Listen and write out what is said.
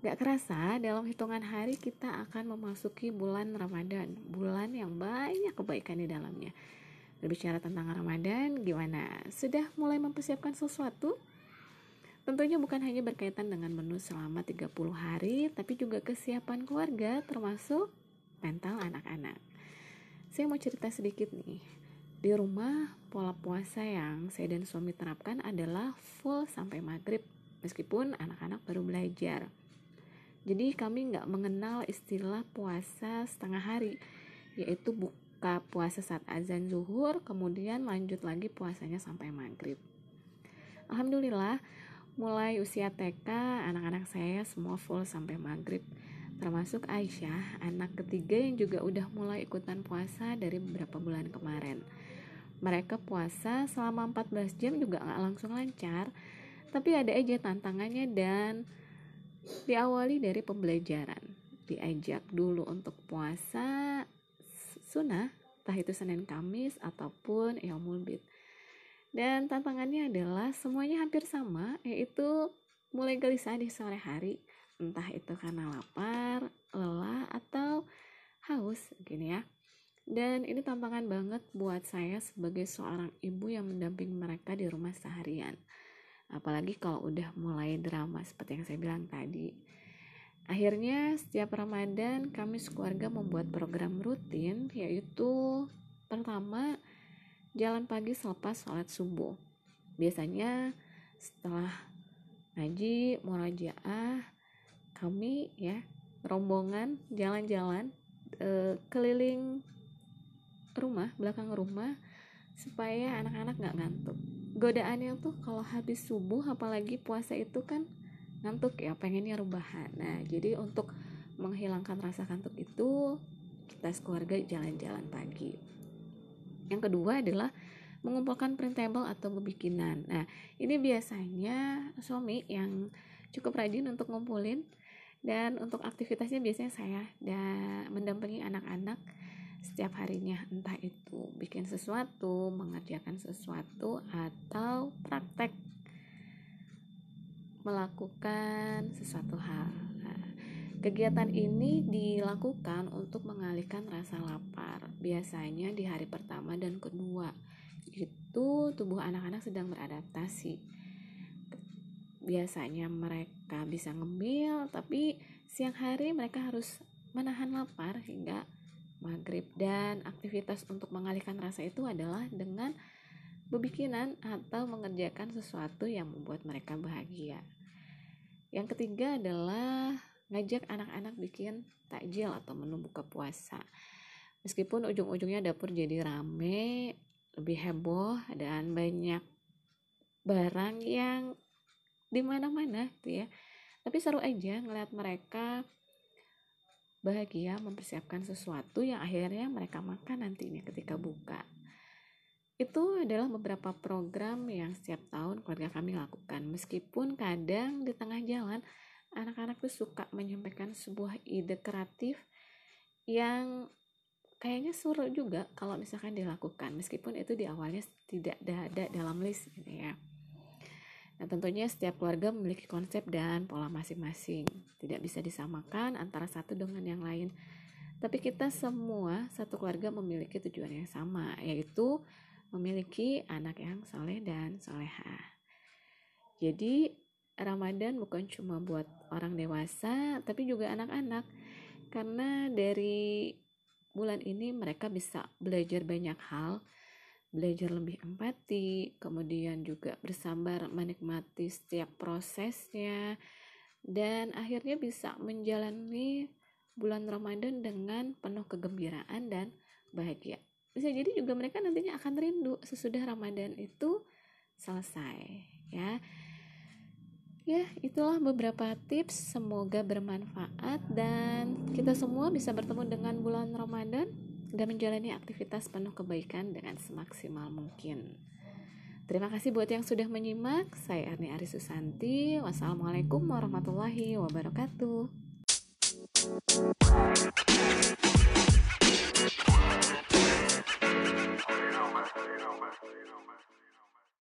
Gak kerasa dalam hitungan hari kita akan memasuki bulan Ramadan Bulan yang banyak kebaikan di dalamnya Berbicara tentang Ramadan, gimana? Sudah mulai mempersiapkan sesuatu? Tentunya bukan hanya berkaitan dengan menu selama 30 hari, tapi juga kesiapan keluarga termasuk mental anak-anak. Saya mau cerita sedikit nih. Di rumah, pola puasa yang saya dan suami terapkan adalah full sampai maghrib, meskipun anak-anak baru belajar. Jadi kami nggak mengenal istilah puasa setengah hari, yaitu buka puasa saat azan zuhur, kemudian lanjut lagi puasanya sampai maghrib. Alhamdulillah, mulai usia TK, anak-anak saya semua full sampai maghrib. Termasuk Aisyah, anak ketiga yang juga udah mulai ikutan puasa dari beberapa bulan kemarin. Mereka puasa selama 14 jam juga gak langsung lancar, tapi ada aja tantangannya dan diawali dari pembelajaran. Diajak dulu untuk puasa, sunnah, entah itu Senin Kamis ataupun Yaumul Bid. Dan tantangannya adalah semuanya hampir sama, yaitu mulai gelisah di sore hari, entah itu karena lapar, lelah, atau haus, gini ya. Dan ini tantangan banget buat saya sebagai seorang ibu yang mendampingi mereka di rumah seharian. Apalagi kalau udah mulai drama seperti yang saya bilang tadi Akhirnya setiap Ramadan kami sekeluarga membuat program rutin yaitu pertama jalan pagi selepas sholat subuh. Biasanya setelah ngaji, murajaah, kami ya rombongan jalan-jalan e, keliling rumah, belakang rumah supaya anak-anak nggak ngantuk. Godaannya tuh kalau habis subuh apalagi puasa itu kan ngantuk ya pengennya rubahan nah jadi untuk menghilangkan rasa kantuk itu kita sekeluarga jalan-jalan pagi. Yang kedua adalah mengumpulkan printable atau bebikinan nah ini biasanya suami yang cukup rajin untuk ngumpulin dan untuk aktivitasnya biasanya saya dan mendampingi anak-anak setiap harinya entah itu bikin sesuatu mengerjakan sesuatu atau praktek melakukan sesuatu hal. Nah, kegiatan ini dilakukan untuk mengalihkan rasa lapar. Biasanya di hari pertama dan kedua itu tubuh anak-anak sedang beradaptasi. Biasanya mereka bisa ngemil, tapi siang hari mereka harus menahan lapar hingga maghrib dan aktivitas untuk mengalihkan rasa itu adalah dengan bebikinan atau mengerjakan sesuatu yang membuat mereka bahagia. Yang ketiga adalah ngajak anak-anak bikin takjil atau menu buka puasa. Meskipun ujung-ujungnya dapur jadi rame, lebih heboh dan banyak barang yang di mana-mana gitu ya. Tapi seru aja ngeliat mereka bahagia mempersiapkan sesuatu yang akhirnya mereka makan nantinya ketika buka. Itu adalah beberapa program yang setiap tahun keluarga kami lakukan. Meskipun kadang di tengah jalan anak-anak tuh suka menyampaikan sebuah ide kreatif yang kayaknya suruh juga kalau misalkan dilakukan meskipun itu di awalnya tidak ada dalam list gitu ya. Nah, tentunya setiap keluarga memiliki konsep dan pola masing-masing. Tidak bisa disamakan antara satu dengan yang lain. Tapi kita semua satu keluarga memiliki tujuan yang sama, yaitu memiliki anak yang soleh dan soleha. Jadi Ramadan bukan cuma buat orang dewasa, tapi juga anak-anak. Karena dari bulan ini mereka bisa belajar banyak hal, belajar lebih empati, kemudian juga bersabar menikmati setiap prosesnya, dan akhirnya bisa menjalani bulan Ramadan dengan penuh kegembiraan dan bahagia. Bisa jadi juga mereka nantinya akan rindu sesudah Ramadan itu selesai ya. Ya itulah beberapa tips. Semoga bermanfaat dan kita semua bisa bertemu dengan bulan Ramadan dan menjalani aktivitas penuh kebaikan dengan semaksimal mungkin. Terima kasih buat yang sudah menyimak. Saya Arni Ari Susanti. Wassalamualaikum warahmatullahi wabarakatuh.